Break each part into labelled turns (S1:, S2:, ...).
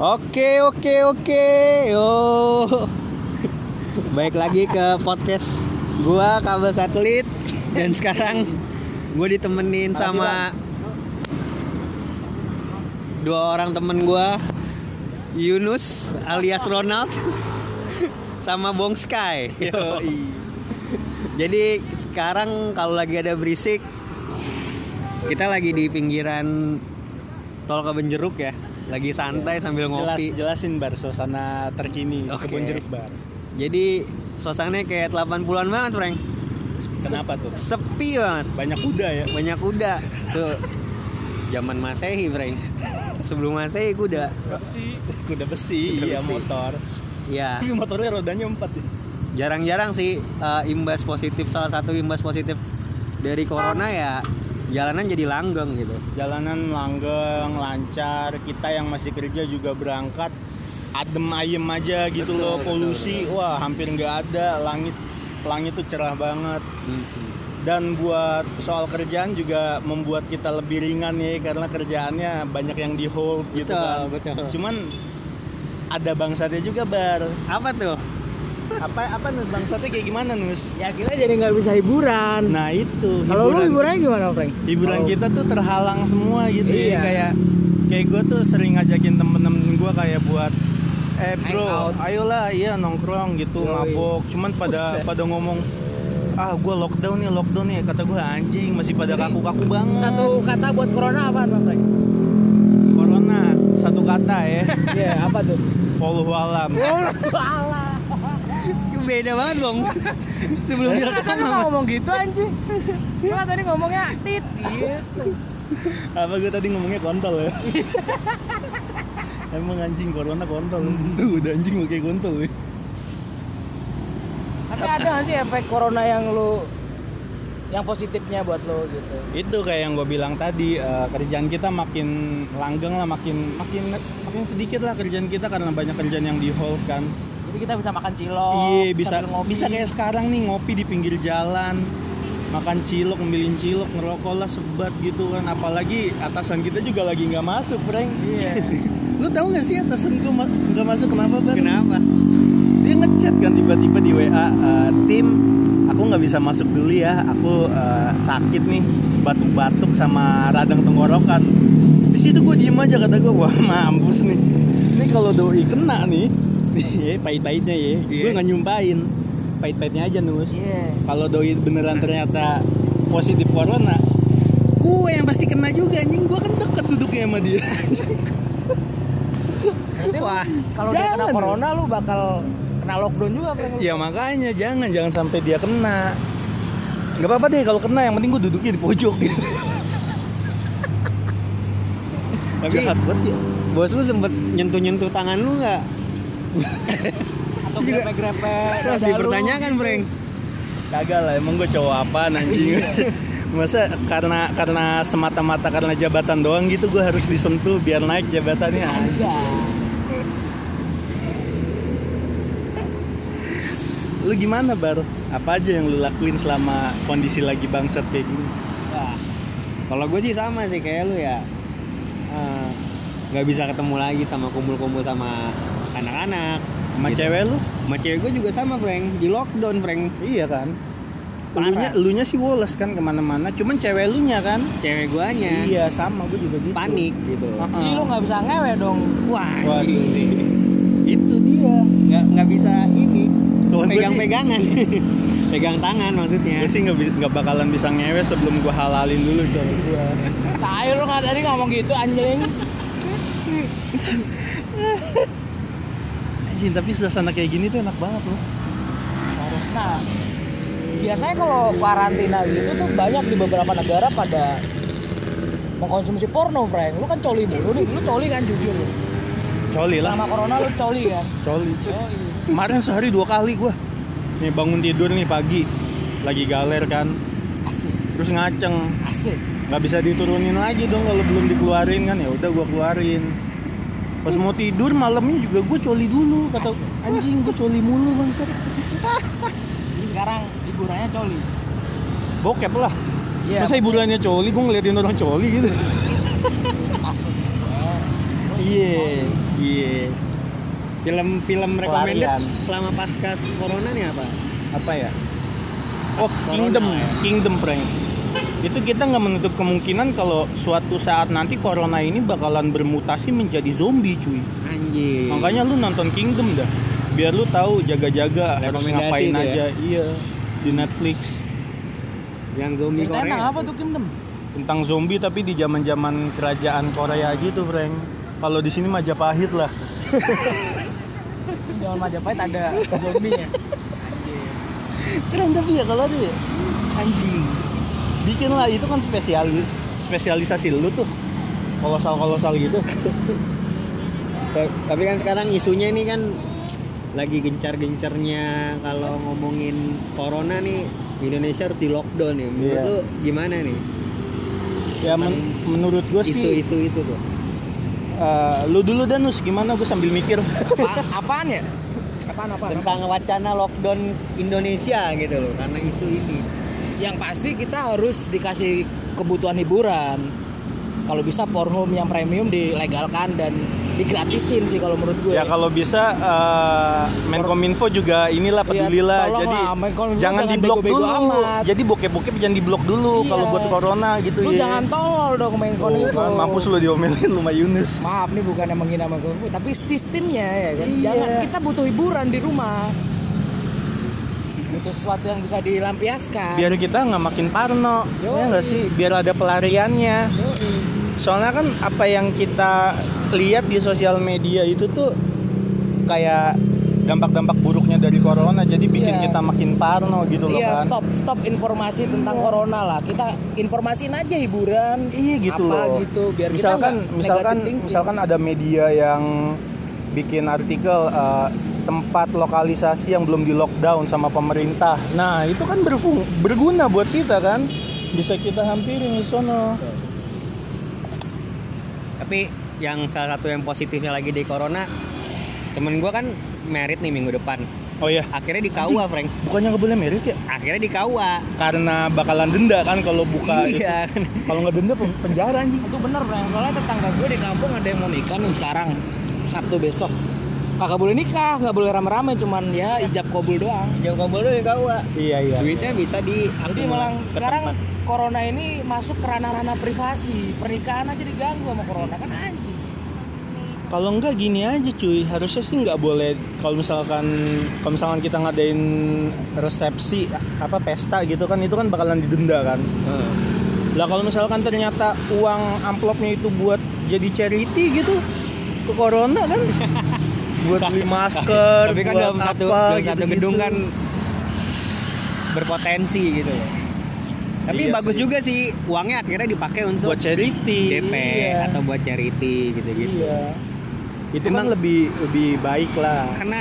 S1: Oke oke oke. Yo. Baik lagi ke podcast gua kabel satelit. Dan sekarang gue ditemenin sama dua orang temen gua Yunus alias Ronald sama Bong Sky. Jadi sekarang kalau lagi ada berisik kita lagi di pinggiran tol Kebenjeruk ya. Lagi santai sambil
S2: Jelas,
S1: ngopi.
S2: jelasin bar suasana terkini
S1: Oke.
S2: kebun jeruk bar.
S1: Jadi suasananya kayak 80-an banget, Frank.
S2: Kenapa tuh?
S1: Sepi banget.
S2: Banyak kuda ya.
S1: Banyak kuda. Tuh. Zaman Masehi, Frank. Sebelum Masehi kuda.
S2: Besi. Kuda besi,
S1: Kuda
S2: iya
S1: besi.
S2: motor.
S1: Ya,
S2: Tapi motornya rodanya empat ya.
S1: jarang-jarang sih eh, imbas positif salah satu imbas positif dari corona ya jalanan jadi langgeng gitu.
S2: Jalanan langgeng, lancar. Kita yang masih kerja juga berangkat adem ayem aja gitu
S1: Betul,
S2: loh.
S1: betul,
S2: Polusi, wah hampir nggak ada. Langit langit tuh cerah banget. Dan buat soal kerjaan juga membuat kita lebih ringan ya karena kerjaannya banyak yang di hold gitu
S1: Betul,
S2: kan.
S1: betul.
S2: Cuman ada bangsatnya juga bar.
S1: Apa tuh?
S2: Apa apa nus bangsatnya kayak gimana nus?
S3: Ya kita jadi nggak bisa hiburan.
S2: Nah itu.
S3: Kalau lu
S2: hiburan-
S3: hiburannya gimana, Frank?
S2: hiburan
S3: Kalau-
S2: kita tuh terhalang semua gitu ya.
S3: Iya.
S2: kayak kayak gue tuh sering ngajakin temen-temen gue kayak buat eh bro
S3: Hangout.
S2: ayolah iya nongkrong gitu
S3: Yoi.
S2: mabok cuman pada pada ngomong ah gue lockdown nih lockdown nih kata gue anjing masih pada kaku-kaku banget
S3: Satu kata buat corona apaan, Bang Frank?
S2: corona satu kata ya
S3: Iya, apa tuh?
S2: Wallahu alam
S3: Alah.
S1: Beda banget, Bang. Sebelum
S3: Lu
S1: direkam
S3: kan nggak ngomong gitu anjing. Lu kan tadi ngomongnya tit gitu.
S2: apa gue tadi ngomongnya kontol ya emang anjing corona kontol tuh udah anjing pakai kontol ya
S3: Tapi ada nggak sih efek corona yang lu yang positifnya buat lo gitu?
S2: itu kayak yang gue bilang tadi eh, kerjaan kita makin langgeng lah makin makin makin sedikit lah kerjaan kita karena banyak kerjaan yang di hold kan
S3: Jadi kita bisa makan cilok.
S2: iya bisa
S3: ngopi.
S2: bisa kayak sekarang nih ngopi di pinggir jalan makan cilok ngemilin cilok ngerokok lah sebat gitu kan apalagi atasan kita juga lagi nggak masuk Frank
S3: Iya.
S2: lu tahu nggak sih atasan gue ma- nggak masuk kenapa bang
S1: Kenapa?
S2: dia ngechat kan tiba-tiba di WA "Eh, tim aku nggak bisa masuk dulu ya aku eh, sakit nih batuk-batuk sama radang tenggorokan di situ gue diem aja kata gue wah mampus nih ini kalau doi kena nih ya pahit-pahitnya ya
S1: Iya.
S2: gue nggak nyumpain pahit-pahitnya aja nus
S3: Iya.
S2: kalau doi beneran ternyata positif corona gue yang pasti kena juga anjing gue kan deket duduknya sama dia
S1: Wah,
S3: kalau dia kena corona lu bakal kena lockdown juga, Frank.
S2: Ya makanya jangan jangan sampai dia kena. Gak apa-apa deh kalau kena yang penting gue duduknya di pojok gitu.
S1: Tapi
S2: Jahat banget ya.
S1: bos lu sempet nyentuh-nyentuh tangan lu nggak?
S3: Atau
S1: Juga-
S3: grepe-grepe.
S1: Terus dipertanyakan, Frank.
S2: Kagak lah emang gue cowok apa anjing. Masa karena karena semata-mata karena jabatan doang gitu gue harus disentuh biar naik jabatannya.
S3: Anjay.
S2: Lu gimana bar? Apa aja yang lu lakuin selama kondisi lagi bangsat kayak gini?
S1: Wah, kalau gue sih sama sih kayak lu ya. Eh, nggak bisa ketemu lagi sama kumpul-kumpul sama anak-anak.
S2: Sama
S1: Gitu.
S2: cewek lu?
S1: Sama cewek gue juga sama, Frank. Di lockdown, Frank.
S2: Iya kan.
S1: Parah.
S2: Elunya, elunya sih woles kan ke mana-mana, cuman cewek elunya kan.
S1: Cewek guanya
S2: Iya sama gue juga gitu.
S1: panik gitu.
S2: Heeh.
S3: Jadi lu nggak bisa ngewe dong.
S1: Wah,
S2: Waduh. Itu dia.
S1: nggak nggak bisa ini pegang-pegangan. Pegang tangan maksudnya.
S2: gue sih nggak bakalan bisa ngewe sebelum gue halalin dulu cewek gue
S3: Tai lu nggak tadi ngomong gitu anjing.
S2: anjing tapi suasana kayak gini tuh enak banget loh
S3: Harusnya. Biasanya kalau karantina gitu tuh banyak di beberapa negara pada mengkonsumsi porno, Frank. Lu kan coli mulu nih. Lu coli kan jujur lu.
S2: coli lah
S3: Selama corona lu coli kan.
S2: coli
S3: Yoi.
S2: kemarin sehari dua kali gue nih bangun tidur nih pagi lagi galer kan
S3: Asik,
S2: terus ngaceng
S3: asik.
S2: nggak bisa diturunin lagi dong kalau belum dikeluarin kan ya udah gue keluarin pas mau tidur malamnya juga gue coli dulu kata
S3: Asik.
S2: anjing gue coli mulu bang
S3: Jadi sekarang hiburannya coli.
S2: bokep lah
S3: Iya.
S2: masa hiburannya coli gue ngeliatin orang coli gitu
S3: maksudnya.
S2: iya Iya.
S1: Film-film recommended
S2: Pelarian.
S1: selama pasca corona nih apa?
S2: Apa ya? Oh,
S1: Corona
S2: Kingdom,
S1: ya.
S2: Kingdom Frank. Itu kita nggak menutup kemungkinan kalau suatu saat nanti corona ini bakalan bermutasi menjadi zombie, cuy.
S1: Anjir.
S2: Makanya lu nonton Kingdom dah. Biar lu tahu jaga-jaga harus ngapain
S1: ya?
S2: aja. Iya. Di Netflix
S1: yang zombie
S3: Ceritain
S1: Korea.
S3: tentang apa tuh Kingdom?
S2: tentang zombie tapi di zaman-zaman kerajaan Korea gitu, Frank. Kalau di sini Majapahit lah.
S3: Jangan Majapahit ada zombinya.
S2: Keren tapi ya kalau ada ya. Anjing. Bikin lah itu kan spesialis spesialisasi lu tuh. Kolosal-kolosal gitu.
S1: Ta- Tapi kan sekarang isunya ini kan lagi gencar-gencarnya kalau ngomongin corona nih Indonesia harus di lockdown ya. Menurut
S2: Iya.
S1: lu gimana nih
S2: Ya men- menurut gue sih
S1: isu-isu itu tuh?
S2: eh, lu dulu Danus gimana gue sambil mikir.
S3: Apa, apaan ya? Apaan apaan?
S1: Tentang wacana lockdown Indonesia gitu loh karena isu ini.
S3: Yang pasti kita harus dikasih kebutuhan hiburan. Kalau bisa Pornhub yang premium dilegalkan dan digratisin sih kalau menurut gue.
S2: Ya kalau bisa eh, Menkominfo juga inilah
S3: Iya,
S2: pedulilah.
S3: tolong
S2: Jadi
S3: lah, Menkominfo
S2: jangan
S3: jangan
S2: diblok dulu.
S3: amat.
S2: Jadi bokep-bokep jangan diblok dulu
S3: Iya.
S2: kalau buat corona gitu
S3: Lu
S2: ya.
S3: jangan tolol dong main
S2: Tuh,
S3: Kominfo.
S2: kan, mampus lu diomelin lu sama Yunus.
S3: Maaf nih bukan yang menghina Kominfo, tapi sistemnya ya kan.
S2: Iya.
S3: Jangan kita butuh hiburan di rumah. Butuh sesuatu yang bisa dilampiaskan.
S2: Biar kita nggak makin parno.
S3: Yoi.
S2: Ya nggak sih? Biar ada pelariannya.
S3: Yoi.
S2: Soalnya kan apa yang kita lihat di sosial media itu tuh kayak dampak-dampak buruknya dari corona jadi bikin
S3: Iya.
S2: kita makin parno gitu loh
S3: Iya
S2: kan.
S3: stop stop informasi tentang corona lah. Kita informasiin aja hiburan.
S2: Iya gitu
S3: apa
S2: loh.
S3: gitu biar
S2: misalkan
S3: kita
S2: misalkan misalkan ada media yang bikin artikel eh, tempat lokalisasi yang belum di lockdown sama pemerintah. Nah, itu kan berfung berguna buat kita kan. Bisa kita hampirin di sono.
S1: Tapi yang salah satu yang positifnya lagi di corona temen gua kan merit nih minggu depan.
S2: Oh iya,
S1: Akhirnya di KUA, Frank.
S2: bukannya nggak boleh merit ya?
S1: Akhirnya di KUA.
S2: Karena bakalan denda kan kalau buka. itu.
S1: Iya.
S2: Kalau nggak denda pen- penjara anjing.
S3: itu bener Frank. Soalnya tetangga gue di kampung ada yang mau nikah nih sekarang Sabtu besok. Kagak boleh nikah, nggak boleh rame-rame, cuman ya ijab kabul doang.
S1: Kabel dulu di KUA.
S2: Iya iya.
S1: Duitnya bisa di
S3: Jadi malah sekarang corona ini masuk ke ranah-ranah privasi. Pernikahan aja diganggu sama corona kan anjing.
S2: Kalau enggak gini aja cuy, harusnya sih nggak boleh kalau misalkan kalau misalkan kita ngadain resepsi apa pesta gitu kan itu kan bakalan didenda kan.
S1: Heeh.
S2: Lah kalau misalkan ternyata uang amplopnya itu buat jadi charity gitu ke corona kan buat beli masker,
S1: Tapi kan dalam satu
S2: apa,
S1: dalam satu gedung kan berpotensi gitu. Tapi
S2: Iya
S1: bagus
S2: sih.
S1: juga sih uangnya akhirnya dipakai untuk
S2: buat charity
S1: DP
S2: iya.
S1: atau buat charity gitu-gitu.
S2: Iya. Itu
S1: Emang-
S2: kan lebih lebih baik lah.
S1: Karena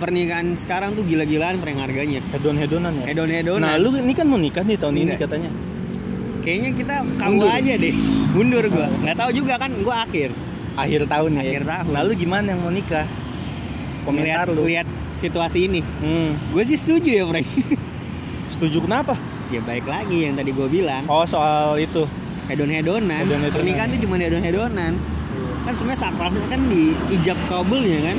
S1: pernikahan sekarang tuh gila-gilaan prank harganya.
S2: Hedon-hedonan ya.
S1: Hedon-hedonan.
S2: Nah, lu ini kan mau nikah nih tahun ini
S1: Enggak.
S2: katanya.
S1: Kayaknya kita. KUA aja deh. Mundur gua. Nggak tahu juga kan gua akhir.
S2: Akhir tahun ya.
S1: Akhir tahun.
S2: Nah, lu gimana yang mau nikah? Komentar
S1: Lihat
S2: lu.
S1: lihat situasi ini.
S2: Hmm.
S1: Gue sih setuju ya, Frank.
S2: Setuju kenapa?
S1: ya baik lagi yang tadi gue bilang.
S2: Oh, soal itu.
S1: Hedon-hedonan.
S2: Hedon-hedonan.
S1: Pernikahan tuh cuma hedon-hedonan. Kan sebenarnya sakralnya kan di ijab kabulnya kan.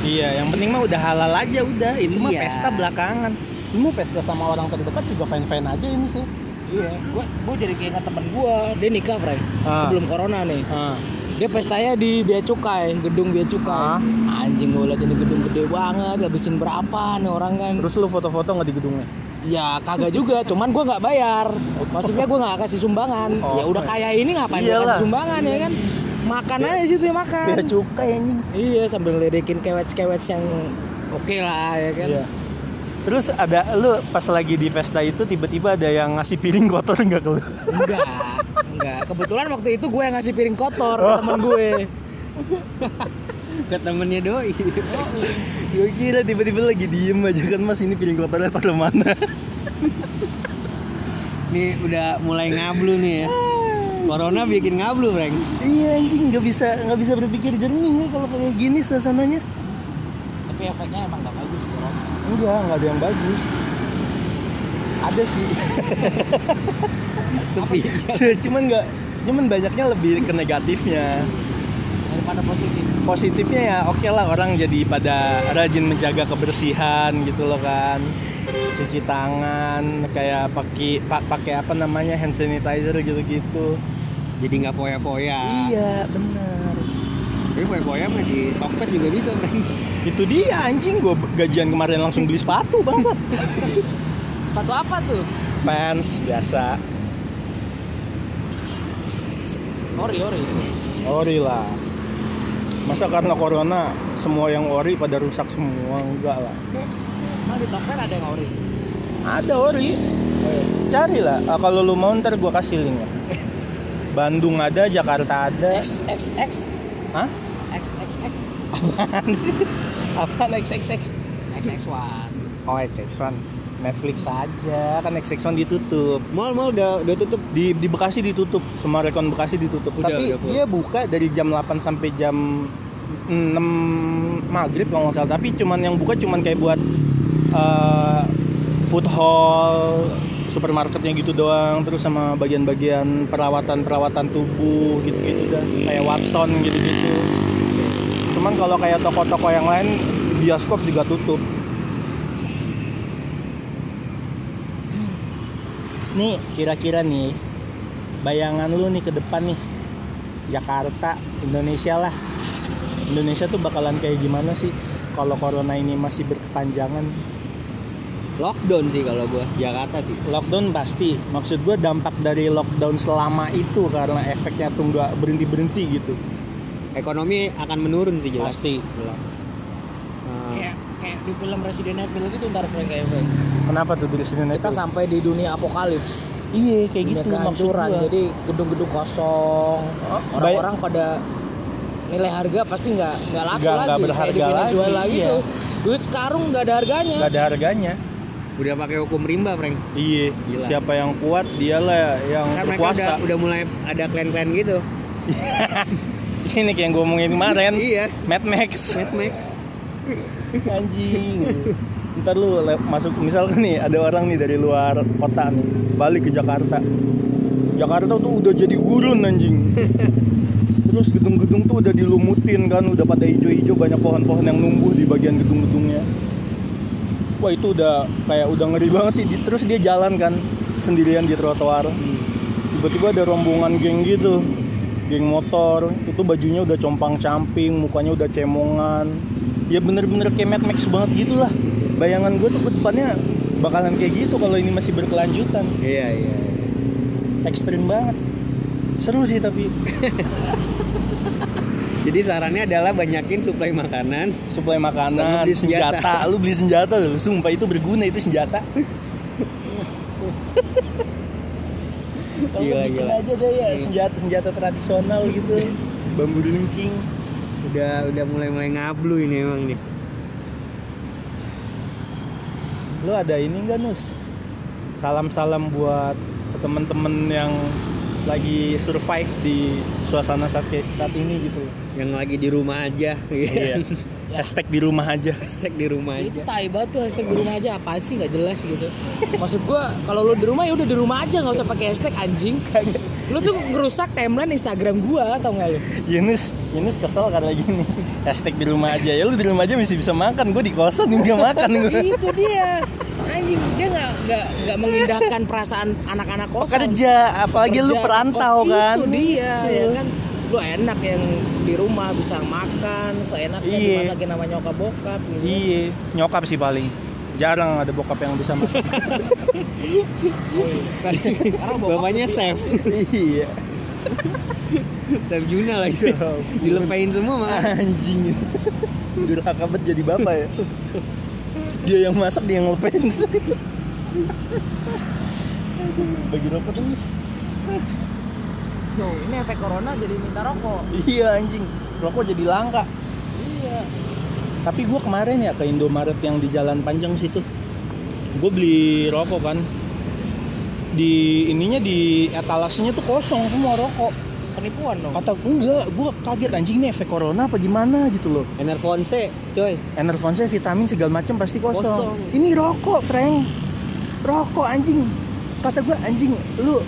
S2: Iya, yang penting mah udah halal aja udah. Itu mah
S1: Iya.
S2: pesta belakangan. Lu mau pesta sama orang terdekat juga fine-fine aja ini sih.
S3: Iya, gue gue jadi keinget temen gue, dia nikah Frank
S2: Ah.
S3: sebelum corona nih.
S2: Ah.
S3: Dia pestanya di Bea Cukai, gedung Bea Cukai.
S2: Ah.
S3: Anjing gue liat ini gedung gede banget, habisin berapa nih orang kan?
S2: Terus lu foto-foto nggak di gedungnya?
S3: Ya kagak juga, cuman gue nggak bayar. Maksudnya gue nggak kasih sumbangan.
S2: Oh.
S3: Ya udah kaya ini ngapain gue kasih sumbangan ya kan? Makan aja situ ya makan.
S2: Bea cukai anjing.
S3: Iya sambil ngeledekin kewet-kewet yang oke lah ya kan.
S2: Iya. Terus ada lu pas lagi di pesta itu tiba-tiba ada yang ngasih piring kotor enggak ke lu?
S3: Enggak, enggak. Kebetulan waktu itu gue yang ngasih piring kotor
S2: Oh.
S3: ke temen gue.
S1: Ke temennya doi.
S2: Gue kira tiba-tiba lagi diem aja kan mas ini piring kotornya taruh mana?
S1: Nih udah mulai ngablu nih ya. Corona bikin ngablu, Frank.
S2: iya anjing nggak bisa nggak bisa berpikir jernih ya kalau kayak gini suasananya.
S3: Tapi efeknya emang gak.
S2: Enggak, nggak ada yang bagus. Ada sih.
S1: Sepi.
S2: cuman nggak cuman banyaknya lebih ke negatifnya
S3: daripada positif
S2: positifnya ya oke lah orang jadi pada rajin menjaga kebersihan gitu loh kan cuci tangan kayak pakai pa- pakai apa namanya hand sanitizer gitu-gitu
S1: Jadi nggak foya-foya.
S2: iya benar
S1: Tapi mah di Tokped juga bisa, Frank.
S2: itu dia anjing. Gue gajian kemarin langsung beli sepatu banget
S3: sepatu apa tuh?
S2: Pants biasa.
S3: Ori ori.
S2: Ori lah. Masa karena corona semua yang ori pada rusak semua enggak lah.
S3: Emang di Tokped ada yang ori?
S2: Ada ori. Cari lah Ah, kalau lu mau ntar gue kasih link Bandung ada Jakarta ada.
S3: X X X?
S2: Hah?
S3: X X X.
S2: Apaan sih apaan XXX
S3: X X One.
S2: Oh XX1 Netflix aja. Kan XX1 ditutup.
S1: Mall-mall udah udah tutup.
S2: di di Bekasi ditutup. Semua rekon Bekasi ditutup.
S1: Udah,
S2: tapi
S1: udah
S2: dia buka dari jam 8 sampai jam 6 maghrib kalau nggak salah. Tapi cuman yang buka cuman kayak buat eh, food hall supermarketnya gitu doang. Terus sama bagian-bagian perawatan-perawatan tubuh gitu-gitu dah. Kayak Watson gitu-gitu cuman kalau kayak toko-toko yang lain bioskop juga tutup. Nih kira-kira nih bayangan lu nih ke depan nih. Jakarta Indonesia lah. Indonesia tuh bakalan kayak gimana sih kalau corona ini masih berkepanjangan?
S1: Lockdown sih kalau gua Jakarta sih.
S2: lockdown pasti. Maksud gue dampak dari lockdown selama itu karena efeknya tuh nggak berhenti berhenti gitu
S1: Ekonomi akan menurun sih jelas.
S2: Pasti.
S1: Jelas. Nah,
S3: kayak kayak di film Resident Evil gitu ntar Frank kayak Frank.
S2: kenapa tuh di sini
S3: kita sampai di dunia apokalips
S2: iya kayak
S3: dunia
S2: gitu maksud
S3: kehancuran
S2: gua.
S3: jadi gedung-gedung kosong
S2: Oh,
S3: orang-orang pada nilai harga pasti nggak nggak laku
S2: Nggak-
S3: lagi
S2: nggak
S3: kayak di
S2: berharga
S3: Venezuela
S2: lagi,
S3: gitu
S2: iya.
S3: duit sekarung nggak ada harganya
S2: nggak ada harganya
S1: udah pakai hukum rimba, Frank.
S2: iya
S1: Gila.
S2: siapa yang kuat dialah yang
S1: mereka
S2: berkuasa
S1: udah udah mulai ada klan-klan gitu.
S2: ini kayak yang gue omongin kemarin.
S1: Iya.
S2: Mad Max.
S1: Mad Max.
S2: anjing. Ntar lu masuk misalkan nih ada orang nih dari luar kota nih balik ke Jakarta. Jakarta tuh udah jadi gurun anjing. Terus gedung-gedung tuh udah dilumutin kan udah pada hijau-hijau banyak pohon-pohon yang numbuh di bagian gedung-gedungnya. Wah itu udah kayak udah ngeri banget sih. Terus dia jalan kan sendirian di trotoar. Tiba-tiba ada rombongan geng gitu geng motor itu bajunya udah compang-camping mukanya udah cemongan ya bener-bener kayak Mad Max banget gitu lah bayangan gue tuh ke depannya bakalan kayak gitu kalau ini masih berkelanjutan
S1: Iya, iya.
S2: ekstrim banget seru sih tapi
S1: Jadi sarannya adalah banyakin suplai makanan.
S2: suplai makanan
S1: Sama beli senjata.
S2: senjata. lu beli senjata lu sumpah itu berguna itu senjata Kalau
S1: Gila,
S2: bikin
S1: gila.
S2: aja deh ya
S1: Iya.
S2: senjata senjata tradisional gitu bambu runcing
S1: Udah udah mulai-mulai ngablu ini emang nih.
S2: lu ada ini enggak nus salam-salam buat temen-temen yang lagi survive di suasana saat saat ini gitu
S1: Yang lagi di rumah aja.
S2: iya hashtag di rumah aja.
S1: Hashtag di rumah
S3: itu
S1: aja.
S3: tai banget tuh hashtag di rumah aja. Apaan sih? Nggak jelas gitu. Maksud gua kalau lu di rumah ya udah di rumah aja. Nggak usah pakai hashtag anjing. Lu tuh ngerusak timeline Instagram gua tau nggak lu?
S2: Yunus Yunus kesel karena gini. Hashtag di rumah aja. Ya lu di rumah aja masih bisa makan. Gue di kosan nggak makan gue
S3: itu dia. Anjing dia nggak nggak nggak mengindahkan perasaan anak-anak kosan.
S2: Kerja apalagi lu
S3: Kerja,
S2: perantau
S3: kos-
S2: kan.
S3: Itu dia ya kan lu enak yang di rumah bisa makan seenaknya
S2: Iya.
S3: dimasakin sama nyokap bokap gitu
S2: iya nyokap sih paling jarang ada bokap yang bisa masak
S1: Bapaknya chef.
S2: iya
S1: Chef Juna lagi. Dilepain semua mah.
S2: anjing durhaka banget jadi bapak ya dia yang masak dia yang ngelupain bagi rokok terus
S3: Tuh, ini efek corona jadi minta rokok.
S2: Iya anjing. Rokok jadi langka.
S3: Iya.
S2: Tapi gue kemarin ya ke Indomaret yang di Jalan Panjang situ. Gue beli rokok kan. Di ininya di etalasenya tuh kosong semua rokok.
S3: Penipuan dong.
S2: Kata enggak gue kaget anjing ini efek corona apa gimana? Gitu loh.
S1: Enervonse, coy.
S2: Enervonse vitamin segala macam pasti kosong.
S1: Kosong.
S2: ini rokok Frank. Rokok anjing. Kata gue anjing lu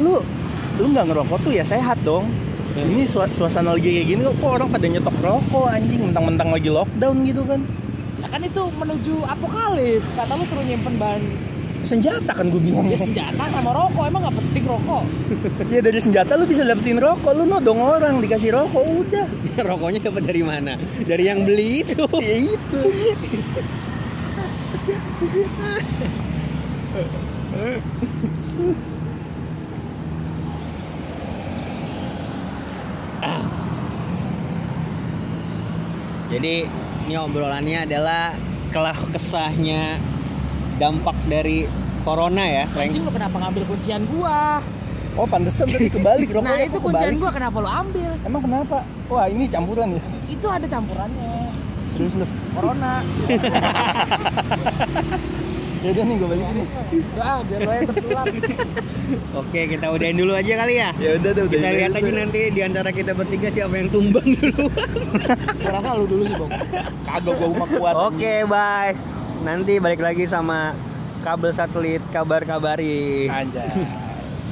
S2: lu lu nggak ngerokok tuh ya sehat dong Ini sua- suasana lagi kayak gini kok orang pada nyetok rokok anjing mentang-mentang lagi lockdown gitu kan.
S3: Ya kan itu menuju apokalips. Kata lu suruh nyimpen bahan
S2: Senjata kan gue bilang.
S3: ya senjata sama rokok. Emang nggak penting rokok?
S2: Ya dari senjata lu bisa dapetin rokok, lu nodong orang dikasih rokok udah.
S1: Rokoknya dapat dari mana? Dari yang beli itu.
S2: Ya itu.
S1: Jadi ini obrolannya adalah kelah kesahnya dampak dari corona ya.
S3: Anjing lu kenapa ngambil kuncian gua?
S2: Oh pantesan tadi kebalik rokoknya.
S3: Nah itu kuncian gua kenapa lu ambil?
S2: Emang kenapa? Wah ini campuran ya.
S3: Itu ada campurannya.
S2: Serius lu.
S3: Corona.
S2: Ya udah nih gue balik nih.
S3: Udah, biar lo yang tertular.
S1: Oke, kita udahin dulu aja kali ya.
S2: Ya udah udah.
S1: Kita lihat aja nanti di antara kita bertiga siapa yang tumbang dulu.
S3: Gua rasa lu dulu sih, Bang.
S2: Kagak gue mah kuat.
S1: Oke, bye. Nanti balik lagi sama kabel satelit kabar-kabari.
S2: Anjay.